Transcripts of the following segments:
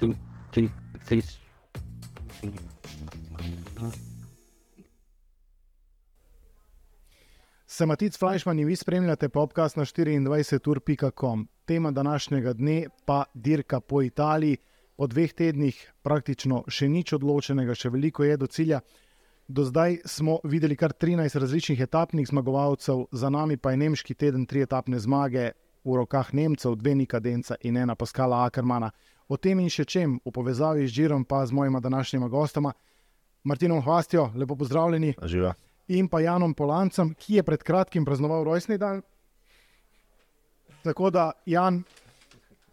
two, three, three. Sem Matic Flajšman in vi spremljate podcast na 24.com. Tema današnjega dne pa dirka po Italiji. Po dveh tednih praktično še nič odločenega, še veliko je do cilja. Do zdaj smo videli kar 13 različnih etapnih zmagovalcev, za nami pa je nemški teden, tri etapne zmage v rokah Nemcev, dve Nikadenca in ena Paskala Ackermana. O tem in še čem v povezavi z Žirom, pa z mojima današnjima gostoma, Martinom Hvastjo, lepo pozdravljeni. Živa. In pa Janom Polancem, ki je pred kratkim praznoval rojstni dan. Tako da, Jan,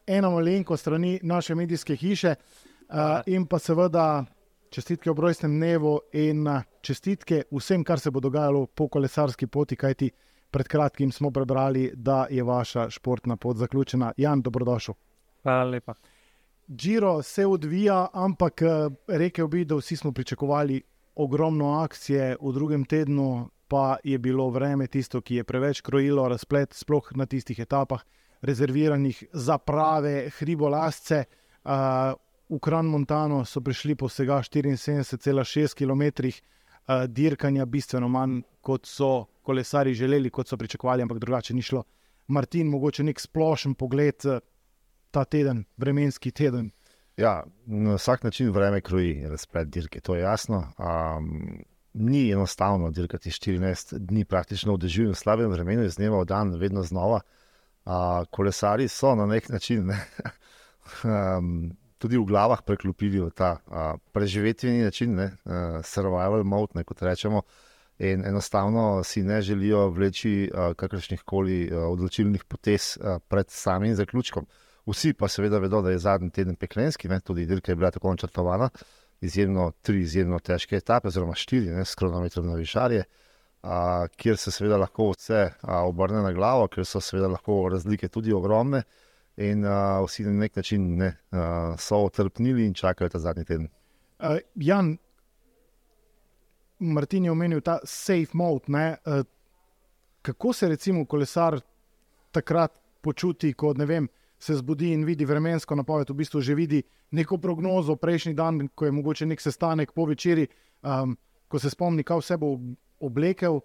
ena malenko strani naše medijske hiše, uh, in pa seveda čestitke ob rojstnem dnevu in uh, čestitke vsem, kar se bo dogajalo po kolesarski poti, kajti pred kratkim smo prebrali, da je vaša športna pot zaključena. Jan, dobrodošel. Hvala lepa. Giro se odvija, ampak eh, rekel bi, da vsi smo pričakovali ogromno akcije, v drugem tednu pa je bilo vreme tisto, ki je preveč krojilo razplet, sploh na tistih etapah, rezerviranih za prave hribolasce. Uh, v Kran Montano so prišli po vsega 74,6 km uh, dirkanja, bistveno manj kot so kolesari želeli, kot so pričakovali, ampak drugače ni šlo. Martin, mogoče nek splošen pogled ta teden, vremenski teden. Ja, na vsak način vreme kroji razplet dirke, to je jasno. Um, ni enostavno dirkati 14 dni praktično v dežju in slabem vremenu, iz dneva v dan, vedno znova. Uh, kolesari so na nek način ne, um, tudi v glavah preklopili v ta uh, preživetveni način, ne, uh, survival mode, ne, kot rečemo. In enostavno si ne želijo vleči uh, kakršnih koli uh, odločilnih potez uh, pred samim zaključkom. Vsi pa seveda vedo, da je zadnji teden peklenski, ne? tudi dirka je bila tako načrtovana, izjemno tri izjemno težke etape, oziroma štiri, ne? s kronometrom na višarje, a, kjer se seveda lahko vse a, obrne na glavo, ker so seveda lahko razlike tudi ogromne. In a, vsi na nek način ne, a, so utrpnili in čakajo ta zadnji teden. Uh, Jan, Martin je omenil ta safe mode. Uh, kako se recimo kolesar takrat počuti, ko ne vem, se zbudi in vidi vremensko napoved, v bistvu že vidi neko prognozo prejšnji dan, ko je mogoče nek sestanek po večerji, um, ko se spomni, kaj vse bo oblekel,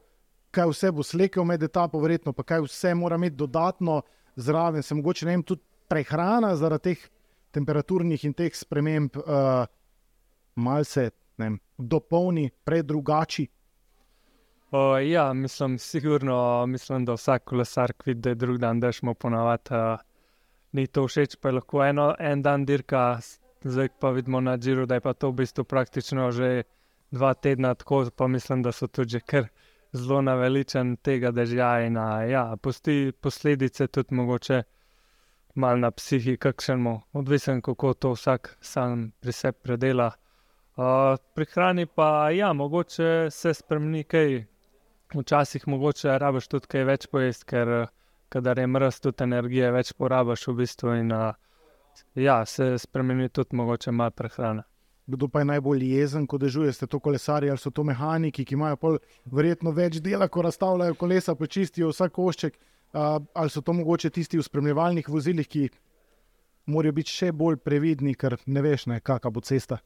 kaj vse bo slekel med etapo, verjetno pa kaj vse mora imeti dodatno zraven, se mogoče ne vem, tudi prehrana zaradi teh temperaturnih in teh sprememb, uh, malce vem, dopolni, predrugači. O, ja, mislim, sigurno, mislim, da vsak kolesar vidi, da je drug dan, da smo ponovadi. Uh, ni to všeč, pa je lahko eno, en dan dirka, zdaj pa vidimo na Džiru, da je pa to v bistvu praktično že dva tedna tako, pa mislim, da so tudi kar zelo naveličen tega dežja in ja, posti posledice tudi mogoče mal na psihi, kakšnemu, odvisen kako to vsak sam pri sebi predela. Uh, pri hrani pa ja, mogoče se spremeni kaj. Včasih mogoče rabiš tudi kaj več pojesti, ker uh, kadar je mrz, tudi energije več porabiš v bistvu. In, uh, ja, se spremeni tudi mogoče malo prehrane. Kdo pa je najbolj jezen, ko dežujete to kolesarje, ali so to mehaniki, ki imajo pol, verjetno več dela, ko razstavljajo kolesa, počistijo vsak košček, uh, ali so to mogoče tisti v spremljevalnih vozilih, ki morajo biti še bolj previdni, ker ne veš, ne, kakšna bo cesta.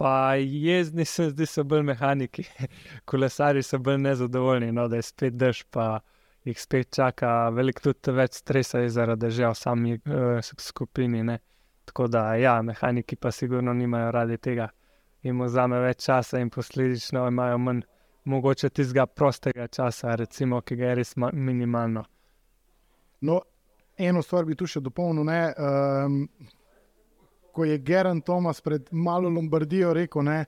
Pa jezni se zdi, so bolj mehaniki, kolesari so bolj nezadovoljni, no, da je spet dež jih spet čaka, veliko tudi več stresa zaradi že v sami uh, skupini. Ne. Tako da, ja, mehaniki pa sigurno nimajo radi tega, jim vzame več časa in posledično imajo manj mogoče tistega prostega časa, recimo, ki ga je res minimalno. No, eno stvar bi tu še dopolnil. Um, ko je Geran Tomas pred malo Lombardijo rekel, da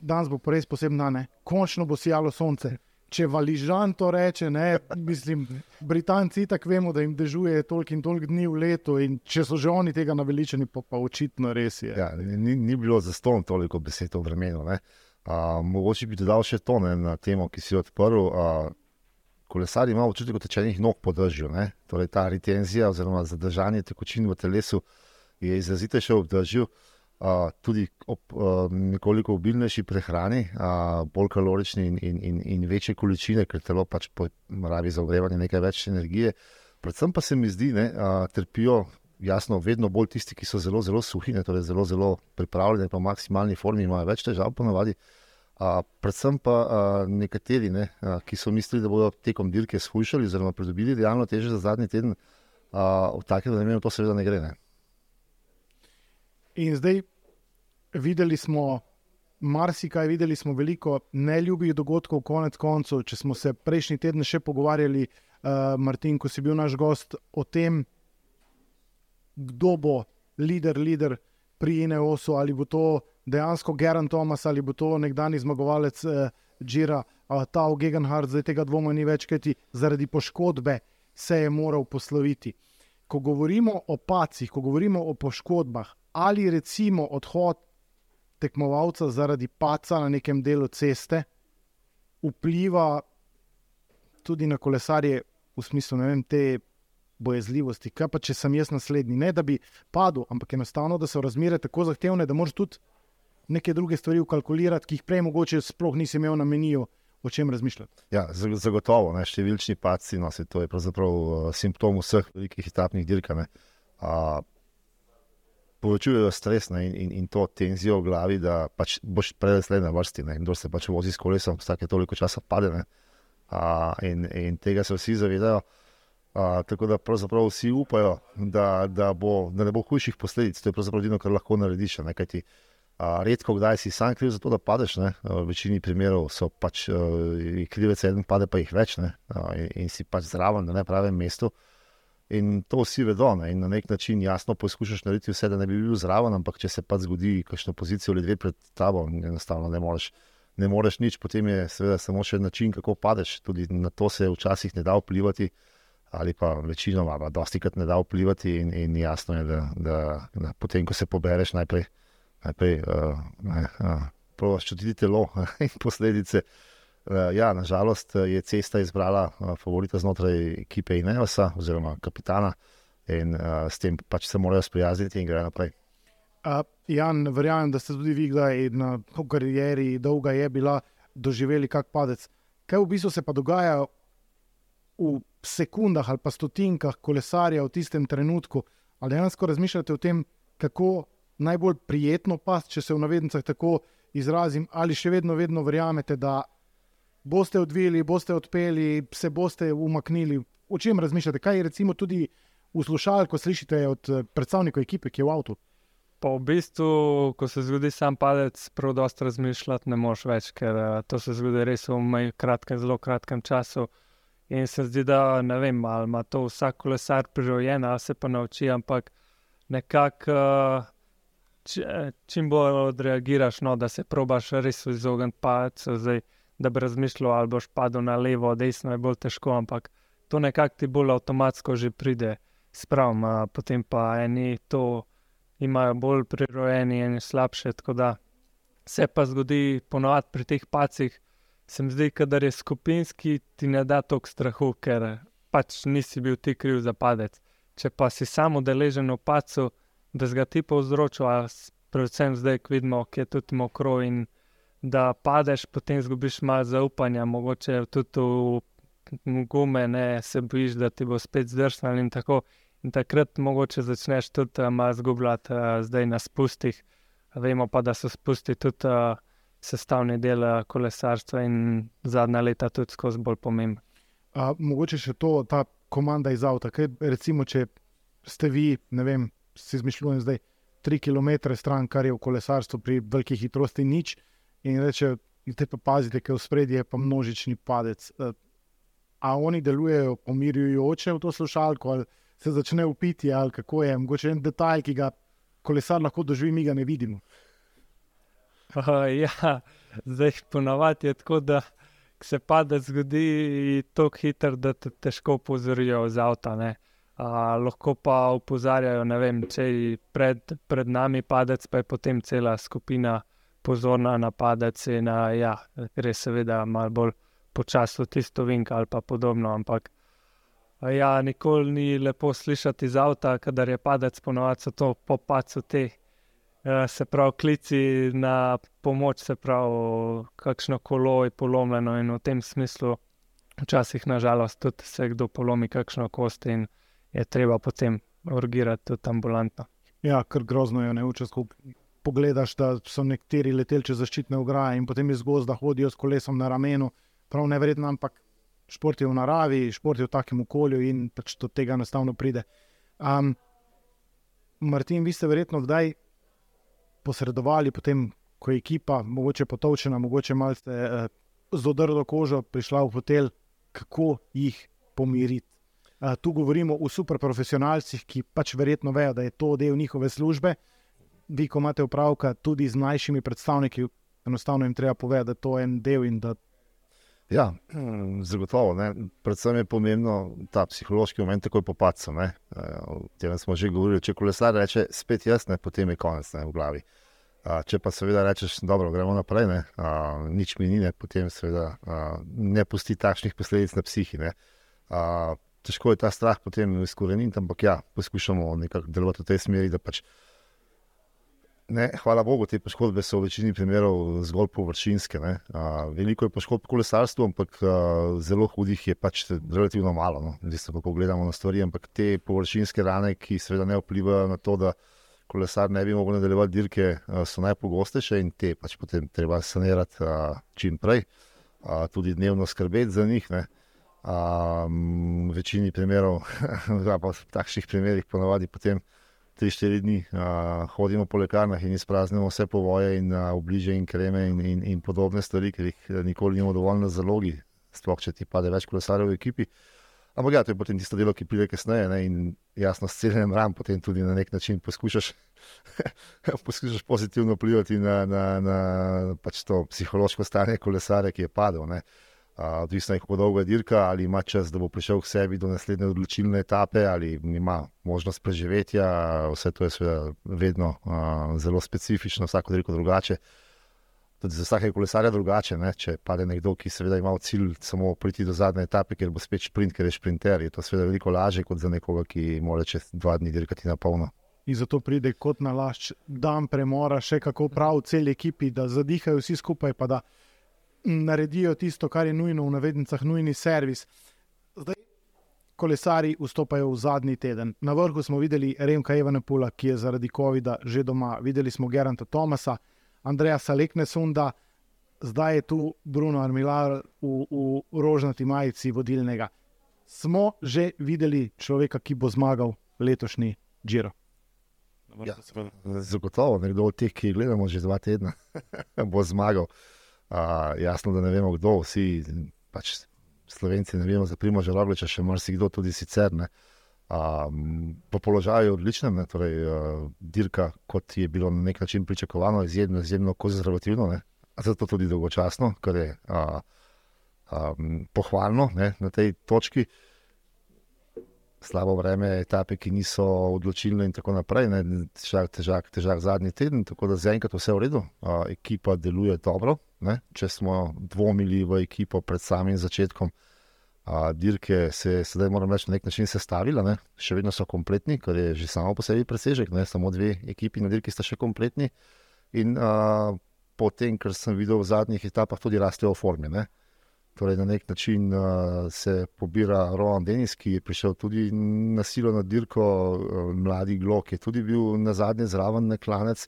danes bo res posebno dan, končno bo sijalo sonce če valižan to reče, ne, mislim, Britanci tako vemo, da jim dežuje toliko in toliko dni v letu, in če so že oni tega naveličeni, pa, pa očitno res je. Ja, ni, ni bilo za ston toliko besed v vremenu. Uh, mogoče bi dodal še to ne, na temo, ki si jo odprl. Uh, kolesari imajo občutek, tečenih nog podržijo. Torej, ta retenzija oziroma zadržanje tekočin v telesu je izrazitejše obdržal tudi ob uh, nekoliko obilnejši prehrani, uh, bolj kalorični in, in, in, in večje količine, ker telo pač rabi za ogrevanje nekaj več energije. Predvsem pa se mi zdi, da uh, trpijo jasno, vedno bolj tisti, ki so zelo, zelo suhi, ne, torej zelo, zelo pripravljeni, pa v maksimalni formi, imajo več težav, ponavadi. A, predvsem pa a, nekateri, ne, a, ki so mislili, da bodo tekom dirke shujšali, oziroma pridobili realno teže za zadnji teden, a, v takem vremenu to seveda ne gre. Ne. In zdaj videli smo marsikaj, videli smo veliko neljubih dogodkov, konec koncev. Če smo se prejšnji teden še pogovarjali, uh, Martin, ko si bil naš gost, o tem, kdo bo voditelj, voditelj pri Ineosu, ali bo to dejansko Geran Thomas ali bo to nekdani zmagovalec uh, Džira, uh, ta Gegenhardt, zdaj tega dvoma ni več, kajti zaradi poškodbe se je moral posloviti. Ko govorimo o pacih, ko govorimo o poškodbah, ali recimo odhod tekmovalca zaradi paca na nekem delu ceste vpliva tudi na kolesarje, v smislu vem, te bojezljivosti. Kaj pa, če sem jaz naslednji? Ne, da bi padel, ampak enostavno, da so razmere tako zahtevne, da moraš tudi neke druge stvari ukalkulirati, ki jih prej mogoče sploh nisi imel na meniju. O čem razmišljati? Ja, zagotovo, ne, številčni paci, no, to je pravzaprav uh, simptom vseh velikih etapnih dirkanj. Uh, povečujejo stres ne, in, in, in to tenzijo v glavi, da pač boš predvsej na vrsti. Ne, kdo se pač vozi s kolesom, vsake toliko časa pade. Ne, a, in, in tega se vsi zavedajo. A, tako da pravzaprav vsi upajo, da, da, bo, da ne bo hujših posledic. To je pravzaprav edino, kar lahko narediš. Ne, kajti, a, redko kdaj si sam kriv za to, da padeš. Ne, v večini primerov so pač krivec en, pade pa jih več ne, a, in, in si pač zraven na nepravem mestu. In to vsi vedo, ne? in na nek način jasno poskušaš narediti vse, da ne bi bil zraven, ampak če se pa zgodi, kakšno pozicijo ali dve pred tabo, enostavno ne moreš, ne moreš nič, potem je seveda samo še način, kako padeš. Tudi na to se včasih ne da vplivati, ali pa večinoma, pa dosti krat ne da vplivati. In, in jasno je, da, da, da potem, ko se pobereš, najprej, najprej uh, ne, uh, provaš čutiti telo in posledice. Uh, ja, nažalost je cesta izbrala uh, favorita znotraj ekipe Ineosa, oziroma kapitana, in uh, s tem pač se morajo sprijazniti in gre naprej. Uh, Jan, verjamem, da ste tudi vi, kdaj na karieri, dolga je bila, doživeli kak padec. Kaj v bistvu se pa dogaja v sekundah ali pa stotinkah kolesarja v tistem trenutku? Ali dejansko razmišljate o tem, kako najbolj prijetno pas, če se v navednicah tako izrazim, ali še vedno, vedno verjamete, da boste odvili, boste odpeli, se boste umaknili. O čem razmišljate? Kaj je recimo tudi v slušalki, ko slišite od eh, predstavnikov ekipe, ki je v avtu? Pa v bistvu, ko se zgodi sam padec, prav dosta razmišljati ne moš več, ker uh, to se zgodi res v kratkem, zelo kratkem času. In se zdi, da ne vem, ali ima to vsak kolesar prirojen, ali se pa nauči, ampak nekako uh, čim bolj odreagiraš, no, da se probaš res izogniti padecu da bi razmišljal, ali boš padel na levo, desno je bolj težko, ampak to nekako ti bolj avtomatsko že pride sprav, potem pa eni to imajo bolj prirojeni in slabše. Tako da se pa zgodi ponovadi pri teh pacih, se mi zdi, da je skupinski, ti ne da toliko strahu, ker pač nisi bil ti kriv za padec. Če pa si samo deležen v pacu, da zga ti povzročil, predvsem zdaj, ko vidimo, ki je tudi mokro in da padeš, potem izgubiš malo zaupanja, mogoče tudi v gume, ne se bojiš, da ti bo spet zdrsnil in tako. In takrat mogoče začneš tudi uh, malo zgubljati, uh, zdaj na spustih. Vemo pa, da so spusti tudi uh, sestavni del uh, kolesarstva in zadnja leta tudi skozi bolj pomembni. Mogoče še to, ta komanda iz avta. Kaj, recimo, če ste vi, ne vem, si izmišljujem zdaj 3 km stran, kar je v kolesarstvu pri veliki hitrosti nič in reče, da pa pazite, ker v spredje je pa množični padec. Eh, a oni delujejo pomirjujoče v to slušalko, ali se začne upiti, ali kako je, mogoče en detajl, ki ga kolesar lahko doživi, mi ga ne vidimo. Uh, ja, zdaj ponavadi je tako, da se padec zgodi tako hitro, da te težko opozorijo z avta. Uh, lahko pa opozarjajo, vem, če je pred, pred nami padec, pa je potem cela skupina pozorna na padec in ja, gre seveda malo bolj počasno tisto vink ali pa podobno. Ampak ja, nikoli ni lepo slišati iz avta, kadar je padec, ponovadi so to popacu te. Se pravi, klici na pomoč, se pravi, kakšno kolo je polomljeno, in v tem smislu, včasih, nažalost, tudi se kdo polomi, kakšno kost, in je treba potem urgirati tudi ambulantno. Ja, kar grozno je, ne včasih. ko Pogledaš, da so nekateri leteli čez zaščitne ograje in potem iz gozda hodijo s kolesom na ramenu. Prav neverjetno, ampak šport je v naravi, šport je v takem okolju in pač do tega enostavno pride. Um, Martin, vi ste verjetno kdaj posredovali, potem, ko je ekipa, mogoče potovčena, mogoče malce eh, z odrdo kožo prišla v hotel, kako jih pomiriti. Uh, tu govorimo o superprofesionalcih, ki pač verjetno vejo, da je to del njihove službe. Vi, ko imate upravka tudi z mlajšimi predstavniki, enostavno jim treba povedati, da je to en del in da Ja, zagotovo. Ne. Predvsem je pomembno ta psihološki moment, takoj po padcu. ne. Eh, O tem smo že govorili. Če kolesar reče, spet jaz, ne, potem je konec ne, v glavi. A, če pa seveda rečeš, dobro, gremo naprej, ne, a, nič mi ni, ne, potem seveda a, ne pusti takšnih posledic na psihi. Ne. A, težko je ta strah potem izkoreniniti, ampak ja, poskušamo nekako delovati v tej smeri, da pač Ne, hvala Bogu, te poškodbe so v večini primerov zgolj površinske. A, veliko je poškodb v kolesarstvu, ampak a, zelo hudih je pač relativno malo. No. Zdaj, ko pogledamo na stvari, ampak te površinske rane, ki seveda ne vplivajo na to, da kolesar ne bi mogel nadaljevati dirke, a, so najpogostejše in te pač potem treba sanirati a, čim prej, a, tudi dnevno skrbeti za njih. Ne. V večini primerov, pa v takšnih primerih, ponavadi potem. 3-4 dni uh, hodimo po lekarnah in izpraznimo vse povoje in uh, obliže in kreme in, in, in podobne stvari, ker jih nikoli nimamo dovolj na zalogi, sploh če ti pade več kolesarjev v ekipi. Ampak ja, to je potem tisto delo, ki pride kasneje ne, in jasno, s celem ram potem tudi na nek način poskušaš, poskušaš pozitivno vplivati na, na, na pač to psihološko stanje kolesarja, ki je padel. Ne. Odvisno je, kako dolgo je dirka, ali ima čas, da bo prišel k sebi do naslednje odločilne etape, ali ima možnost preživetja. Vse to je vedno uh, zelo specifično, vsako dirko drugače. Tudi za vsake kolesarja drugače. Ne? Če pade nekdo, ki seveda ima cilj samo priti do zadnje etape, ker bo spet sprint, ker je sprinter, je to seveda veliko lažje kot za nekoga, ki mora čez dva dni dirkati na polno. in zato pride kot na lašč dan premora, še kako prav celi ekipi, da zadihajo vsi skupaj, pa da naredijo tisto, kar je nujno, v navednicah, nujni servis. Zdaj, kolesari vstopajo v zadnji teden. Na vrhu smo videli Remka Evanepula, ki je zaradi COVID-a že doma, videli smo Geranta Tomasa, Andreja Saleknesunda, zdaj je tu Bruno Armilar v, v rožnati majici vodilnega. Smo že videli človeka, ki bo zmagal letošnji Giro. Ja. Zagotovo, nekdo od teh, ki jih gledamo že dva tedna, bo zmagal. Uh, jasno, da ne vemo, kdo, vsi pač Slovenci ne vemo, za Primoža Rogliča, še marsikdo tudi sicer. Ne. Um, po položaju je odličen, ne, torej, uh, dirka, kot je bilo na nek način pričakovano, izjemno, izjemno konzervativno, ne, zato tudi dolgočasno, kar je uh, um, pohvalno ne, na tej točki. Slabo vreme, etape, ki niso odločilne, in tako naprej. Ne, težak, težak, težak zadnji teden, tako da zaenkrat vse v redu, uh, ekipa deluje dobro. Ne, če smo dvomili v ekipo pred samim začetkom uh, dirke, se je sedaj, moram reči, na nek način sestavila, ne. še vedno so kompletni, kar je že samo po sebi presežek. Ne, samo dve ekipi na dirki sta še kompletni. In uh, potem, kar sem videl v zadnjih etapah, tudi rastejo v formi. Ne. Torej, na nek način uh, se pobira Roland Denis, ki je prišel tudi na silo na dirko, uh, mladi Glok je tudi bil na zadnje zraven na klanec.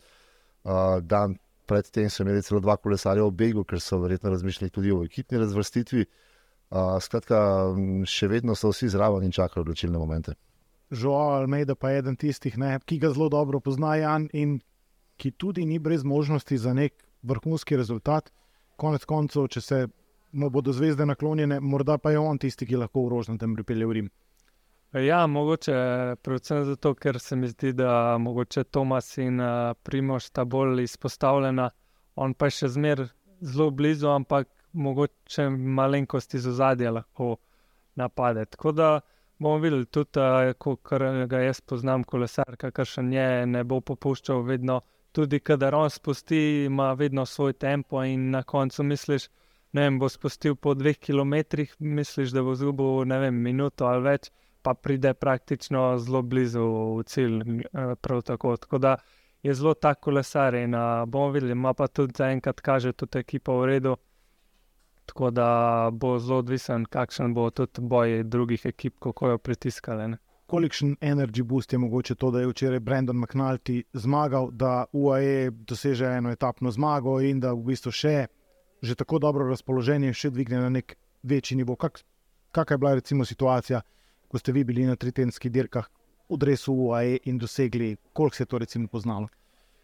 Uh, dan predtem so imeli celo dva kolesarja v begu, ker so verjetno razmišljali tudi o ekipni razvrstitvi. Skratka, še vedno so vsi zraven in čakajo odločilne momente. Žoal Almeida pa je eden tistih, ne, ki ga zelo dobro pozna Jan in ki tudi ni brez možnosti za nek vrhunski rezultat. Konec koncev, če se mu bodo zvezde naklonjene, morda pa je on tisti, ki lahko v rožnatem pripelje v Rim. Ja, mogoče predvsem zato, ker se mi zdi, da mogoče Tomas in uh, Primož sta bolj izpostavljena, on pa je še zmeraj zelo blizu, ampak mogoče malenkosti iz ozadja lahko napade. Tako da bomo videli, tudi uh, ko ga jaz poznam, kolesar, kakršen je, ne bo popuščal vedno. Tudi, kadar on spusti, ima vedno svoj tempo, in na koncu misliš, da bo spustil po dveh kilometrih, misliš, da bo zgubil ne vem, minuto ali več, pa pride praktično zelo blizu cilj. Prav tako. tako da je zelo tak kolesar in uh, bomo videli, ima pa tudi zaenkrat kaže tudi ekipa v redu. Tako da bo zelo odvisen, kakšen bo tudi boj drugih ekip, kako jo pritiskali. Ne? kolikšen energy boost je mogoče to, da je včeraj Brendan McNulty zmagal, da UAE doseže eno etapno zmago in da v bistvu še že tako dobro razpoloženje še dvigne na nek večji nivo. Kak, kakšna je bila recimo situacija, ko ste vi bili na tritenskih dirkah v dresu UAE in dosegli, koliko se je to recimo poznalo?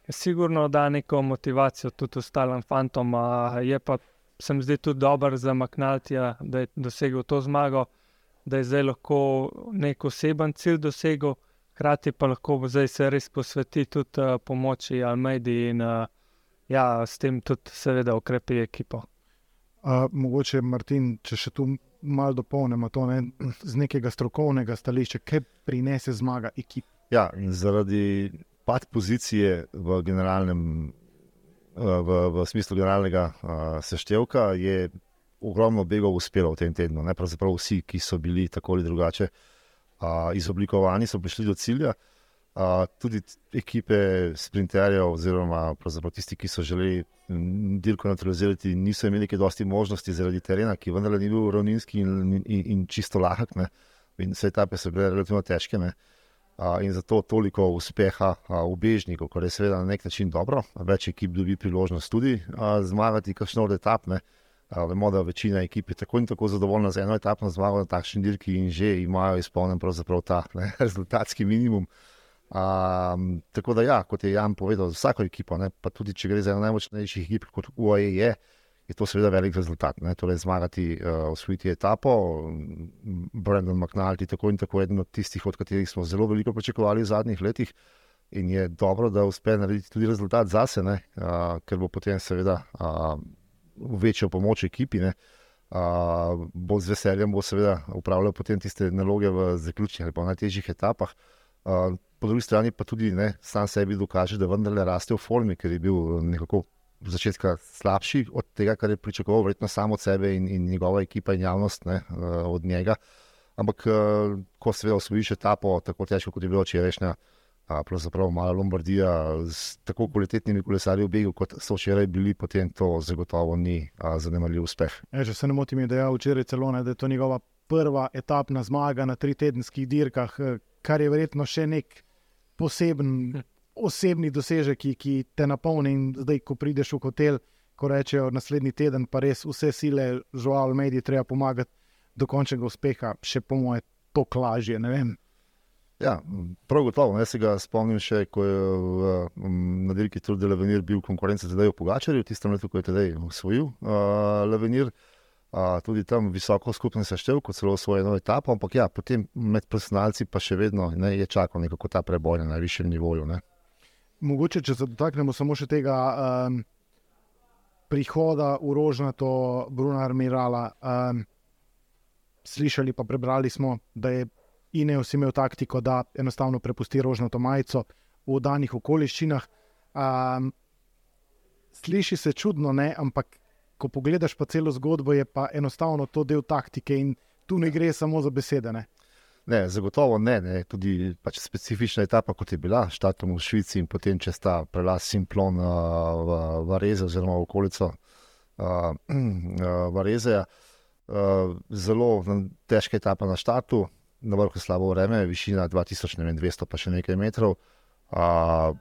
Sigurno da neko motivacijo tudi ostalim fantom, a je pa se mi zdi tudi dobro za McNultyja, da je dosegel to zmago, da je zdaj lahko nek oseben cilj dosegel, hkrati pa lahko zdaj se res posveti tudi uh, pomoči Almeidi in uh, ja, s tem tudi seveda ukrepi ekipo. Uh, mogoče, Martin, če še tu malo dopolnimo to ne, z nekega strokovnega stališča, kaj prinese zmaga ekipi. Ja, zaradi pad pozicije v generalnem v, v smislu generalnega uh, seštevka, je ogromno begov uspelo v tem tednu. Ne? Pravzaprav vsi, ki so bili tako ali drugače uh, izoblikovani, so prišli do cilja. Uh, tudi ekipe sprinterjev, oziroma tisti, ki so želeli dirko neutralizirati, niso imeli kaj dosti možnosti zaradi terena, ki vendar ni bil ravninski in, in, in čisto lahek. Ne? In vse etape so bile relativno težke. Uh, in zato toliko uspeha v Bežniku, kar je seveda na nek način dobro. Več ekip dobi priložnost tudi zmagati, kakšno od etap. Ne. Vemo, da večina ekip je tako in tako zadovoljna z eno etapno zmago na takšni dirki in že imajo izpolnjen ta ne, rezultatski minimum. Um, tako da, ja, kot je Jan povedal, za vsako ekipo, ne, pa tudi če gre za eno najmočnejših ekip, kot UAE je, je to seveda velik rezultat. Ne? Torej, zmagati, uh, osvojiti etapo, Brendan McNulty, tako in tako eden od tistih, od katerih smo zelo veliko pričakovali v zadnjih letih. In je dobro, da uspe narediti tudi rezultat zase, uh, ker bo potem seveda uh, večjo pomoč ekipi. Ne? Uh, bo z veseljem bo seveda upravljal potem tiste naloge v zaključnih ali pa najtežjih etapah. Uh, po drugi strani pa tudi ne, sam sebi dokaže, da vendarle raste v formi, ker je bil nekako začetka slabši od tega, kar je pričakoval, verjetno samo od sebe in, in njegova ekipa in javnost ne, uh, od njega. Ampak, uh, ko se osvojiš etapo, tako težko kot je bilo včerajšnja, pravzaprav malo Lombardija z tako kvalitetnimi kolesarji v begu, kot so včeraj bili, potem to zagotovo ni zanemarljiv uspeh. E, če se ne motim, je dejal včeraj celo, ne, da je to njegova prva etapna zmaga na tri tedenskih dirkah, kar je verjetno še nek poseben. Osebni dosežek, ki, ki te napolni. In zdaj, ko prideš v hotel, ko rečejo naslednji teden, pa res vse sile, žal, mediji, treba pomagati do končnega uspeha, še po moje, to klažje. Ja, prav gotovo. Jaz se ga spomnim še, ko je v, na dirki Trudel Levenir bil konkurenca zdaj v Pogačarju, v tistem letu, ko je tedaj usvojil uh, Levenir. Uh, tudi tam visoko skupno seštevil, kot celo svojo eno etapo, ampak ja, potem med profesionalci pa še vedno ne, je čakal nekako ta preboj na najvišjem nivoju. Ne mogoče, če se dotaknemo samo še tega um, prihoda v Rožnato, Bruna Armirala. Um, slišali pa prebrali smo, da je Ineos imel taktiko, da enostavno prepusti Rožnato majico v danih okoliščinah. Um, sliši se čudno, ne? ampak ko pogledaš pa celo zgodbo, je pa enostavno to del taktike in tu ne gre samo za besede. Ne? Ne, zagotovo ne, ne. tudi pač specifična etapa, kot je bila, štatom v Švici in potem čez ta prelaz Simplon uh, v, v Reze, oziroma v okolico uh, uh, Rezeja. Uh, zelo težka etapa na štatu, na vrhu slabo vreme, višina 2200, pa še nekaj metrov. Uh,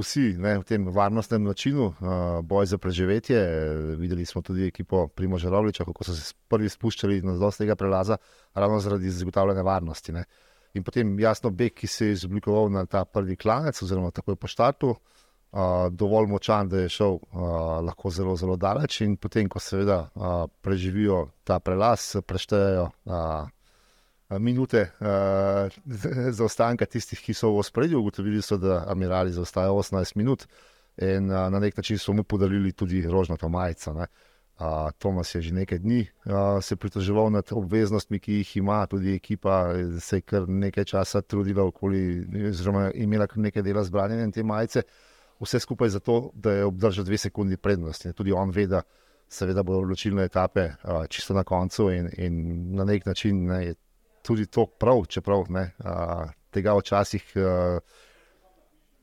vsi ne, v tem varnostnem načinu, uh, boj za preživetje. Videli smo tudi ekipo Primoža Rovliča, kako so se prvi spuščali na zelo tega prelaza, ravno zaradi zagotavljanja varnosti. Ne. In potem jasno, Bek, ki se je izoblikoval na ta prvi klanec, oziroma takoj po štartu, uh, dovolj močan, da je šel uh, lahko zelo, zelo daleč. In potem, ko seveda uh, preživijo ta prelaz, preštejejo. Uh, minute uh, zaostanka tistih, ki so v ospredju. Ugotovili so, da Amirali zaostajajo 18 minut in uh, na nek način so mu podarili tudi rožnato majico. Uh, Tomas je že nekaj dni uh, se pritoževal nad obveznostmi, ki jih ima, tudi ekipa se je kar nekaj časa trudila, okoli, oziroma imela kar nekaj dela z branjenjem te majice. Vse skupaj zato, da je obdržal dve sekunde prednosti. Tudi on ve, da seveda bodo odločilne etape uh, čisto na koncu in, in na nek način ne, je tudi to prav, čeprav ne, a, tega včasih. A,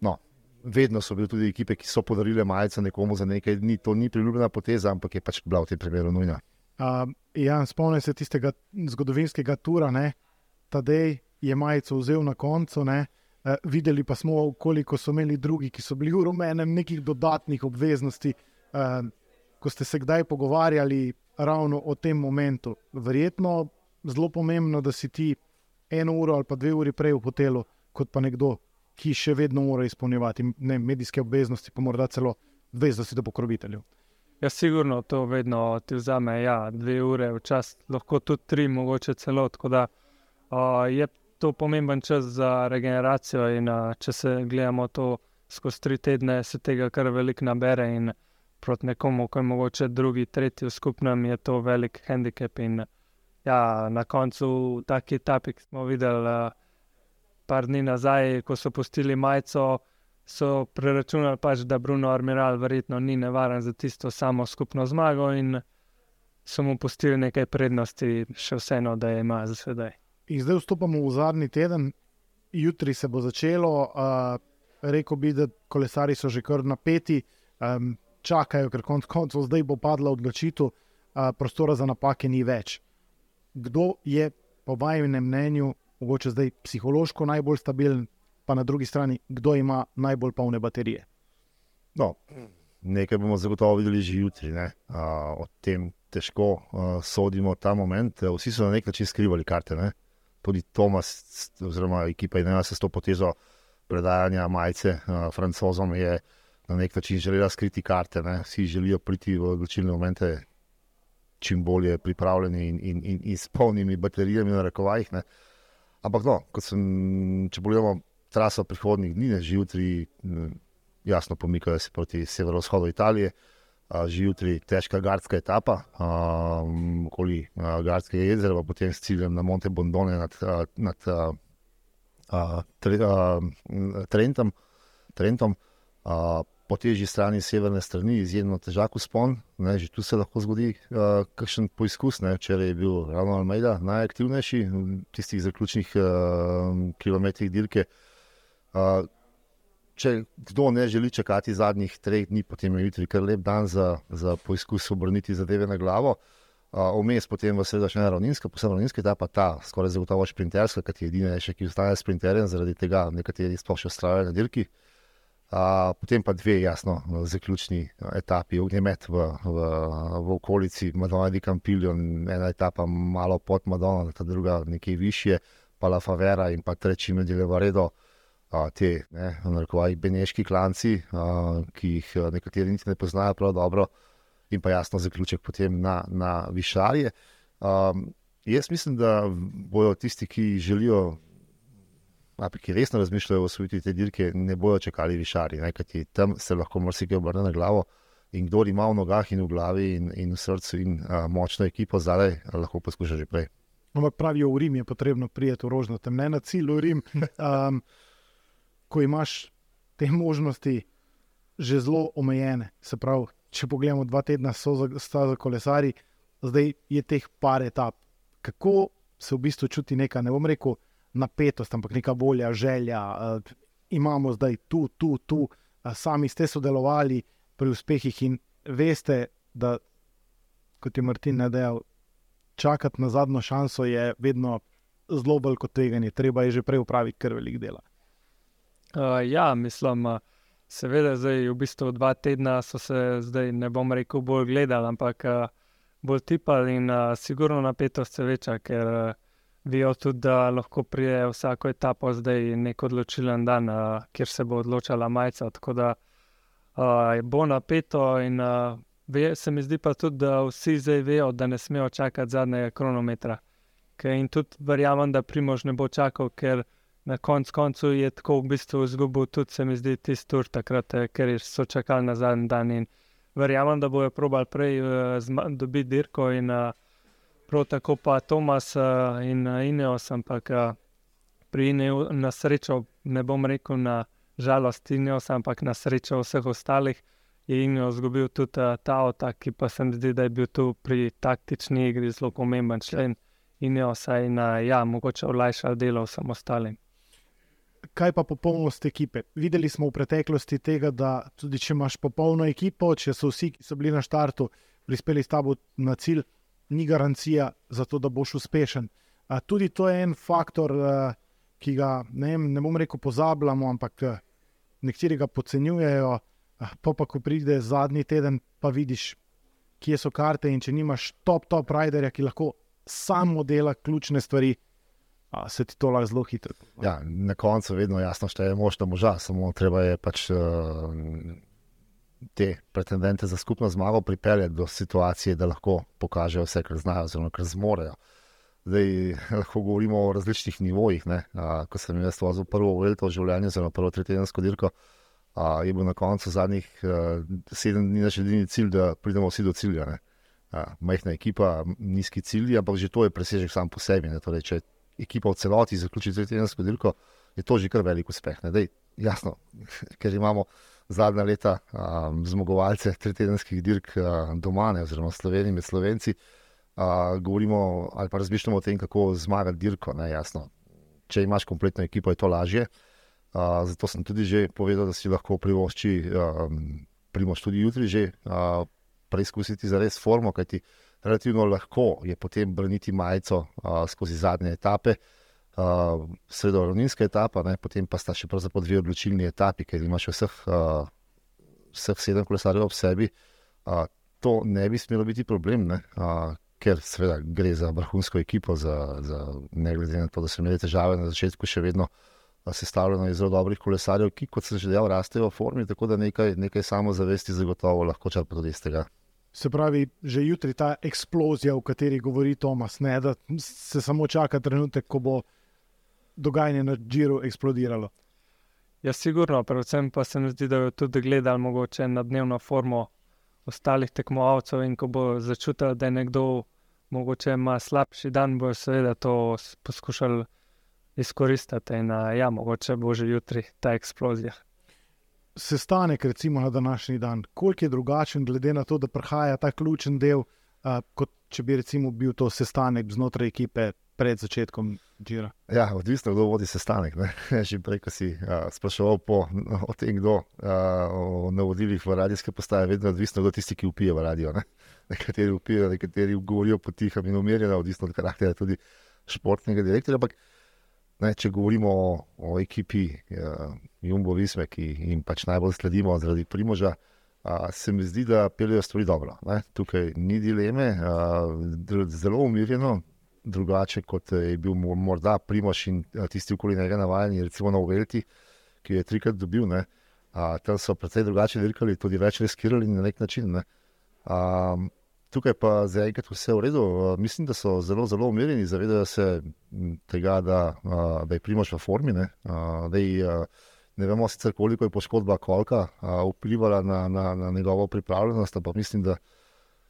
no, vedno so bile tudi ekipe, ki so podarile majice nekomu za nekaj dni. To ni priljubljena poteza, ampak je pač bila v tem primeru nujna. Uh, ja, spomnim se tistega zgodovinskega tura, ne? Tadej je majico vzel na koncu. Ne? Uh, videli pa smo, koliko so imeli drugi, ki so bili v rumenem, nekih dodatnih obveznosti. Uh, ko ste se kdaj pogovarjali ravno o tem momentu, verjetno zelo pomembno, da si ti eno uro ali pa dve uri prej v hotelu, kot pa nekdo, ki še vedno mora izpolnjevati ne, medijske obveznosti, pa morda celo obveznosti do pokroviteljev. Ja, sigurno to vedno ti vzame, ja, dve ure, včasih lahko tudi tri, mogoče celo. Tako da uh, je to pomemben čas za regeneracijo, in uh, če se gledamo to skozi tri tedne, se tega kar veliko nabere. In proti nekomu, ki je mogoče drugi, tretji v skupnem, je to velik handicap. In ja, na koncu taki etapi, ki smo videli uh, par dni nazaj, ko so postili majico. So preračunali, pač, da Bruno Armiral verjetno ni nevaren za tisto samo skupno zmago, in so mu pustili nekaj prednosti, še vseeno, da je ima za sedaj. In zdaj vstopamo v zadnji teden, jutri se bo začelo. Uh, rekel bi, da kolesari so že kar napeti, um, čakajo, ker konec koncev zdaj bo padla odločitev, uh, prostora za napake ni več. Kdo je, po vašem mnenju, mogoče zdaj psihološko najbolj stabilen, pa na drugi strani, kdo ima najbolj polne baterije? No, nekaj bomo zagotovo videli že jutri. Uh, o tem težko uh, sodimo ta moment. Vsi so na nek način skrivali karte. Ne? Tudi Tomas, oziroma ekipa, ena se s to potezo predajanja majice uh, francozom je na nek način želela skriti karte. Ne? Vsi želijo priti v odločilne momente čim bolje pripravljeni in, in, in, in s polnimi baterijami na rekovajih. Ne? Ampak, no, sem, če pogledamo traso prihodnih dni, že jutri, jasno, pomikajo se proti severovzhodu Italije, že jutri težka gardska etapa, okoli Gardskega jezera, pa potem s ciljem na Monte Bondone nad, nad a, a, tre, a, Trentom. Trentom a, po težji strani severne strani izjemno težak uspon. Ne, že tu se lahko zgodi uh, kakšen poizkus. Včeraj je bil ravno Almeida najaktivnejši v tistih zaključnih uh, kilometrih dirke. Uh, če kdo ne želi čakati zadnjih treh dni, potem je jutri kar lep dan za, za poizkus obrniti zadeve na glavo. Vmes uh, potem v sredo še ena ravninska, posebno ravninska etapa, ta skoraj zagotovo šprinterska, ki je edina, še, ki ostane sprinterjem, zaradi tega nekateri sploh še ustrajajo na dirki. Uh, potem pa dve, jasno, zaključni etapi, ognjemet v, v, v okolici Madonna di Campillo, ena etapa malo pod Madonna, ta druga nekaj više, pa La Favera in pa treči Medileva Redo. A, te, ne, narekovaj, beneški klanci, a, ki jih nekateri niti ne poznajo prav dobro, in pa jasno zaključek potem na, na Višarje. A, jaz mislim, da bodo tisti, ki želijo Api, ki resno razmišljajo o osvojitvi te dirke, ne bodo čakali višari, kajti tam se lahko marsikaj obrne na glavo. In kdo ima v nogah in v glavi in, in v srcu in a, močno ekipo zadaj, lahko poskuša že prej. Ampak pravijo, v Rim je potrebno prijeti v rožno, tam ne na cilju Rim. Um, ko imaš te možnosti že zelo omejene, se pravi, če pogledamo dva tedna, so za, za kolesari, zdaj je teh par etap. Kako se v bistvu čuti neka, ne bom rekel, napetost, ampak neka volja, želja. Uh, imamo zdaj tu, tu, tu, uh, sami ste sodelovali pri uspehih in veste, da, kot je Martin dejal, čakati na zadnjo šanso je vedno zelo bolj kot tveganje, treba je že prej upraviti kar velik dela. Uh, ja, mislim. Uh... Seveda, zdaj v bistvu dva tedna so se, zdaj ne bom rekel, bolj gledali, ampak bolj tipali in uh, sigurno napetost se veča, ker uh, Vijo tudi, da lahko prije vsako etapo zdaj nek odločilen dan, uh, kjer se bo odločala majica. Tako da uh, bo napeto in uh, ve, se mi zdi pa tudi, da vsi zdaj vejo, da ne smejo čakati zadnjega kronometra. Ker in tudi verjamem, da Primož ne bo čakal, ker na konc koncu je tako v bistvu izgubil tudi se mi zdi tisti tur takrat, ker so čakali na zadnji dan in verjamem, da bojo probali prej uh, dobiti dirko in uh, prav tako pa Tomas in uh, Ineos, ampak uh, pri Ineos na srečo, ne bom rekel na žalost Ineos, ampak na srečo vseh ostalih, je Ineos izgubil tudi uh, ta otak, ki pa se mi zdi, da je bil tu pri taktični igri zelo pomemben člen Ineosa in ja, mogoče olajšal delo vsem ostalim. Kaj pa popolnost ekipe? Videli smo v preteklosti tega, da tudi če imaš popolno ekipo, če so vsi, ki so bili na štartu, prispeli s tabo na cilj, ni garancija za to, da boš uspešen. A, tudi to je en faktor, a, ki ga ne, vem, ne bom rekel pozabljamo, ampak nekateri ga podcenjujejo. Pa, pa ko pride zadnji teden, pa vidiš, kje so karte. In če nimaš top, top riderja, ki lahko samo dela ključne stvari, a, se ti to lahko zelo hitro. Ja, na koncu vedno jasno šteje mož na moža, samo treba je pač uh, te pretendente za skupno zmago pripeljati do situacije, da lahko pokažejo vse, kar znajo, oziroma kar zmorejo. Zdaj lahko govorimo o različnih nivojih. Uh, ko sem jaz vozil prvo veliko v življenju, oziroma prvo tretjedensko dirko, uh, je bil na koncu zadnjih uh, sedem dni naš edini cilj, da pridemo vsi do cilja. Uh, majhna ekipa, nizki cilji, ampak že to je presežek sam po sebi. Torej, če ekipa v celoti zaključi tretjedensko dirko, je to že kar velik uspeh. Dej, jasno, ker imamo zadnja leta um, zmagovalce tretjedenskih dirk uh, doma, ne, oziroma Sloveniji med Slovenci. Uh, govorimo ali pa razmišljamo o tem, kako zmagati dirko. Ne, Če imaš kompletno ekipo, je to lažje. Uh, zato sem tudi že povedal, da si lahko privošči, um, primoš tudi jutri, že uh, preizkusiti za res formo, kajti relativno lahko je potem brniti majico uh, skozi zadnje etape. Uh, Sredo ravninska etapa, ne, potem pa sta še pravzaprav dve odločilni etapi, ker imaš vseh, uh, vseh sedem kolesarjev ob sebi. Uh, to ne bi smelo biti problem, ne, uh, ker seveda gre za vrhunsko ekipo, za, za, ne glede na to, da so imeli težave na začetku, še vedno uh, sestavljeno iz zelo dobrih kolesarjev, ki, kot sem že dejal, rastejo v formi, tako da nekaj, nekaj samozavesti zagotovo lahko črpa tudi iz tega. Se pravi, že jutri ta eksplozija, o kateri govori Tomas, ne, da se samo čaka trenutek, ko bo dogajanje na Džiru eksplodiralo. Ja, sigurno, predvsem pa se mi zdi, da jo tudi gledali mogoče na dnevno formo ostalih tekmovalcev in ko bo začutil, da je nekdo mogoče ima slabši dan, bo seveda to poskušali izkoristiti in ja, mogoče bo že jutri ta eksplozija. Sestanek, recimo na današnji dan, koliko je drugačen, glede na to, da prihaja ta ključen del, uh, kot če bi recimo bil to sestanek znotraj ekipe pred začetkom Džira? Ja, odvisno, kdo vodi sestanek. Ne? Že prej, ko si uh, spraševal po, no, o tem, kdo uh, o navodilih v radijske postaje, vedno odvisno, kdo tisti, ki upije v radio. Ne? Nekateri upijo, nekateri govorijo potiho in umirjeno, odvisno od karaktera tudi športnega direktorja. Ampak ne, če govorimo o, o ekipi uh, Jumbo Visme, ki jim pač najbolj sledimo zaradi primoža. Uh, se mi zdi, da peljejo stvari dobro. Ne? Tukaj ni dileme, uh, zelo umirjeno, drugače, kot je bil morda Primoš in tisti okoli njega navajeni, recimo na Uvelti, ki je trikrat dobil. Ne. A, tam so precej drugače dirkali, tudi več riskirali na nek način. Ne. A, tukaj pa zaenkrat vse v redu. A, mislim, da so zelo, zelo umirjeni, zavedajo se tega, da, a, da je Primoš v formi. Ne, a, da je, a, ne vemo sicer, koliko je poškodba kolka a, vplivala na, na, na njegovo pripravljenost, ampak mislim, da.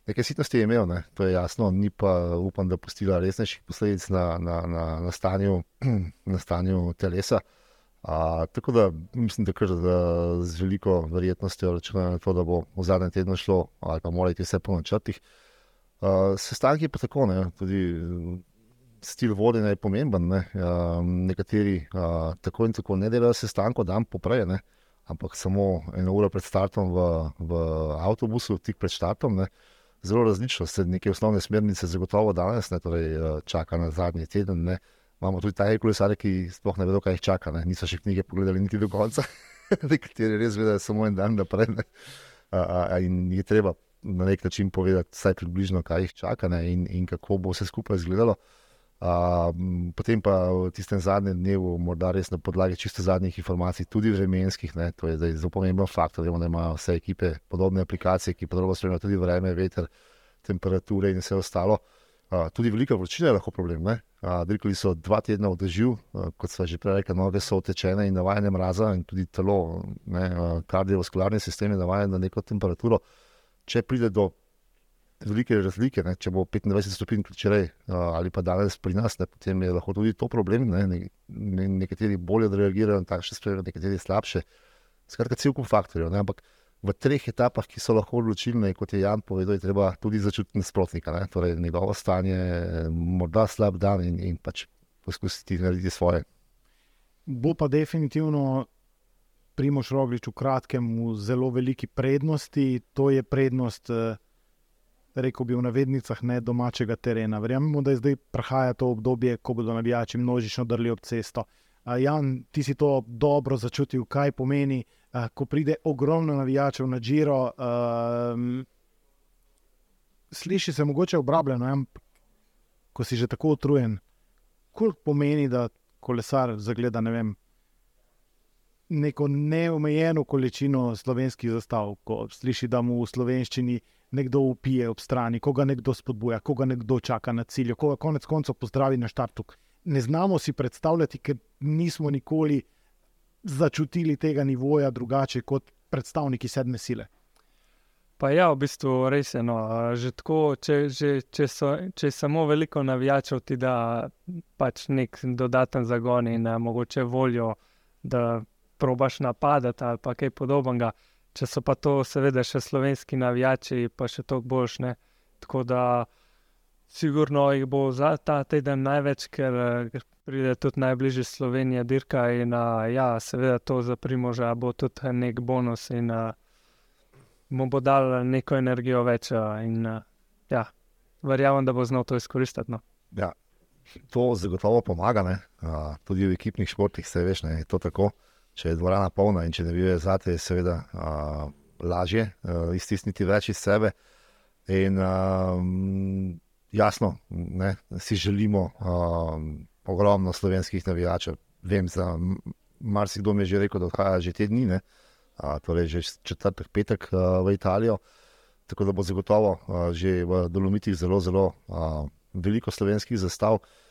Nekaj sitnosti je imel, ne? to je jasno, ni pa upam, da postila resnejših posledic na, na, na, na, stanju, na stanju telesa. A, tako da mislim, da, kar, da z veliko verjetnostjo računam na to, da bo v zadnjem tednu šlo, ali pa morate vse po načrtih. Sestanki pa tako, ne? tudi stil vodenja je pomemben. Ne? A, nekateri a, tako in tako ne delajo sestanko dan poprej, ne? ampak samo eno uro pred startom v, v avtobusu, tik pred startom. Ne? Zelo različno. Se neke osnovne smernice zagotovo danes, ne, torej eh, čaka na zadnji teden. Ne. Imamo tudi taj kolesare, ki sploh ne vedo, kaj jih čaka. Ne. Niso še knjige pogledali niti do konca, nekateri res vedo samo en dan naprej. A, a, in je treba na nek način povedati, vsaj približno, kaj jih čaka ne, in, in kako bo vse skupaj izgledalo. Uh, potem pa v tistem zadnjem dnevu, morda res na podlagi čisto zadnjih informacij, tudi vremenskih, ne, to je zelo pomemben faktor, da imajo vse ekipe podobne aplikacije, ki podrobno spremljajo tudi vreme, veter, temperature in vse ostalo. Uh, tudi velika vročina je lahko problem. Uh, Dirkali so dva tedna v dežju, uh, kot smo že prej rekli, noge so utečene in navajene mraza, in tudi telo, uh, kardiovaskularni sistem je navajen na neko temperaturo. Če pride do velike razlike. Ne? Če bo 25 stopinj včeraj ali pa danes pri nas, ne? potem je lahko tudi to problem. Ne? Ne, ne, nekateri bolje reagirajo na takšne stvari, nekateri slabše. Skratka, cel kup faktorjev. Ampak v treh etapah, ki so lahko odločilne, kot je Jan povedal, je treba tudi začutiti nasprotnika. Ne? Torej, njegovo stanje, morda slab dan in, in pač poskusiti narediti svoje. Bo pa definitivno. Primoš Roglič v kratkem v zelo veliki prednosti, to je prednost rekel bi v navednicah, ne domačega terena. Verjamemo, da je zdaj prihaja to obdobje, ko bodo navijači množično drli ob cesto. Jan, ti si to dobro začutil, kaj pomeni, ko pride ogromno navijačev na Džiro. Um, sliši se mogoče obrabljeno, ampak ko si že tako utrujen, koliko pomeni, da kolesar zagleda ne vem, neko neomejeno količino slovenskih zastav, ko sliši, da mu v slovenščini nekdo upije ob strani, koga nekdo spodbuja, koga nekdo čaka na cilju, koga konec koncev pozdravi na štartu. Ne znamo si predstavljati, ker nismo nikoli začutili tega nivoja drugače kot predstavniki sedme sile. Pa ja, v bistvu res je. No. Že tako, če, že, če, so, če je samo veliko navijačev, ti da pač nek dodaten zagon in mogoče voljo, da probaš napadati ali kaj podobnega. Če so pa to, seveda, še slovenski navijači, pa še toliko boljšne. Tako da, sigurno jih bo za ta teden največ, ker pride tudi najbližje Slovenije, dirka in ja, seveda to za primorža bo tudi nek bonus in mu bo dal neko energijo več. In ja, verjamem, da bo znal to izkoristiti. No. Ja, to zagotovo pomaga, uh, tudi v ekipnih športih, se veš, ne, je to tako če je dvorana polna in če ne vidiš zate, je seveda uh, lažje uh, iztisniti več iz sebe. In uh, jasno, ne, si želimo uh, ogromno slovenskih navijačev. Vem, za marsikdo mi je že rekel, da odhaja že te dni, ne, uh, torej že četrtek, petek uh, v Italijo. Tako da bo zagotovo uh, že v Dolomitih zelo, zelo uh, veliko slovenskih zastav. Uh,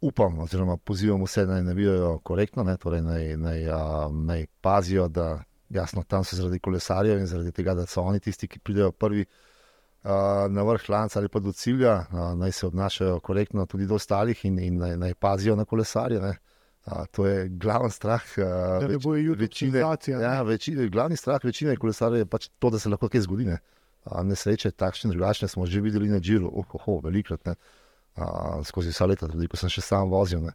upam, oziroma pozivam vse, da ne navijajo korektno, ne, torej naj, naj, uh, naj pazijo, da jasno, tam so zaradi kolesarjev in zaradi tega, da so oni tisti, ki pridejo prvi uh, na vrh lanca ali pa do cilja, uh, naj se obnašajo korektno tudi do ostalih in, in naj, naj pazijo na kolesarje. Ne. Uh, to je glavni strah. Uh, več, večine, ja, večine, glavni strah večine kolesarjev je pač to, da se lahko kaj zgodi. Ne. Uh, nesreče, takšne in drugačne smo že videli na Džiru, oh, oh, oh, velikrat. Ne skozi vsa leta, tudi ko sem še sam vozil.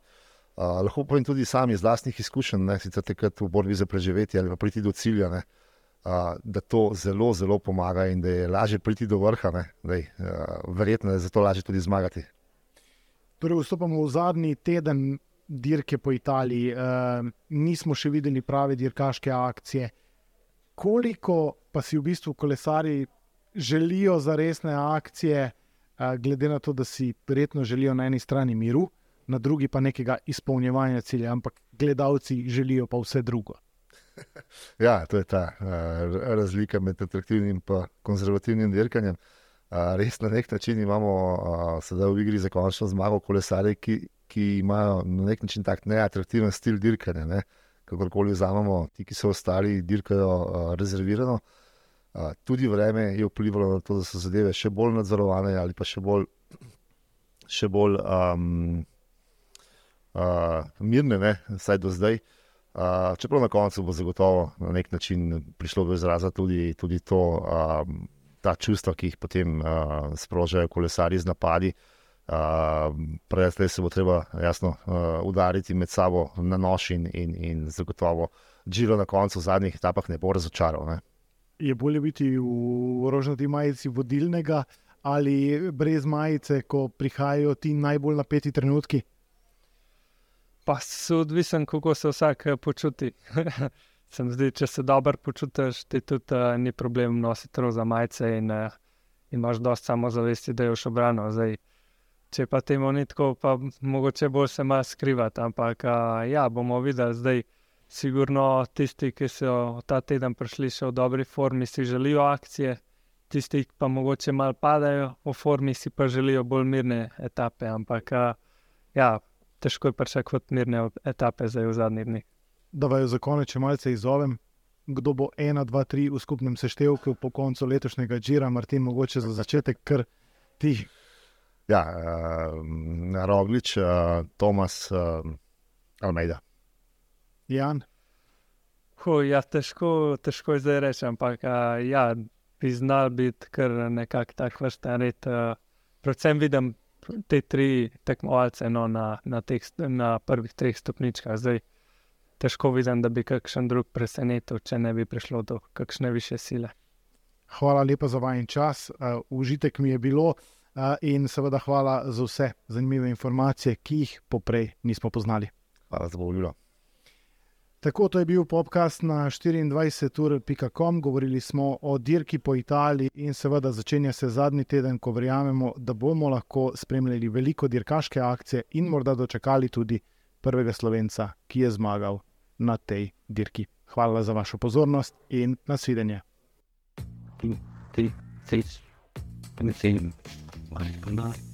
Uh, lahko povem tudi sam iz vlastnih izkušenj, ne sicer takrat v borbi za preživetje ali pa priti do cilja, ne, uh, da to zelo, zelo pomaga in da je lažje priti do vrha. Dej, uh, verjetno je zato lažje tudi zmagati. Torej, vstopamo v zadnji teden dirke po Italiji. Uh, nismo še videli prave dirkaške akcije. Koliko pa si v bistvu kolesari želijo za resne akcije? Glede na to, da si verjetno želijo na eni strani miru, na drugi pa nekega izpolnjevanja cilja, ampak gledalci želijo pa vse drugo. Ja, to je ta uh, razlika med atraktivnim in konzervativnim dirkanjem. Uh, res na nek način imamo uh, sedaj v igri za končno zmago kolesare, ki, ki imajo na nek način tak neatraktiven stil dirkanja. Ne? Kakorkoli vzamemo, ti, ki so ostali, dirkajo uh, rezervirano. Uh, tudi vreme je vplivalo na to, da so zadeve še bolj nadzorovane ali pa še bolj, še bolj um, uh, mirne, ne, vsaj do zdaj. Uh, čeprav na koncu bo zagotovo na nek način prišlo do izraza tudi, tudi to, um, ta čustva, ki jih potem uh, sprožajo kolesari z napadi. Uh, Prej se bo treba jasno uh, udariti med sabo na nož in, in, in zagotovo Džiro na koncu v zadnjih etapah ne bo razočaral. Ne je bolje biti v rožnati majici vodilnega ali brez majice, ko prihajajo ti najbolj napeti trenutki? Pa se odvisen, kako se vsak eh, počuti. Sem zdaj, če se dobro počutiš, ti tudi uh, ni problem nositi roza majice in, uh, in imaš dosti samozavesti, da je už obrano. Zdaj, če pa temu ni tako, pa mogoče bolj se malo skrivati. Ampak uh, ja, bomo videli zdaj. Sigurno tisti, ki so ta teden prišli še v dobri formi, si želijo akcije, tisti pa mogoče malo padajo v formi, si pa želijo bolj mirne etape. Ampak ja, težko je pričakovati mirne etape zdaj v zadnjih dneh. Da vaju za konec, če malce izovem, kdo bo ena, dva, tri v skupnem seštevku po koncu letošnjega žira, Martin, mogoče za začetek, ker ti. Ja, uh, Roglič, uh, Tomas, uh, Almeida. Jan. Ho, ja, težko, težko je zdaj reči, ampak ja, bi znal biti kar nekako tak vrsten red. Predvsem vidim te tri tekmovalce no, na, na, teh, na prvih treh stopničkah. Zdaj težko vidim, da bi kakšen drug presenetil, če ne bi prišlo do kakšne više sile. hvala lepa za vajen čas, uh, užitek mi je bilo. Uh, in seveda hvala za vse zanimive informacije, ki jih poprej nismo poznali. Hvala za povabilo. Tako, to je bil podcast na 24.com. Govorili smo o dirki po Italiji in seveda začenja se zadnji teden, ko verjamemo, da bomo lahko spremljali veliko dirkaške akcije in morda dočekali tudi prvega slovenca, ki je zmagal na tej dirki. Hvala za vašo pozornost in nasvidenje. Three, six, seven, eight, nine,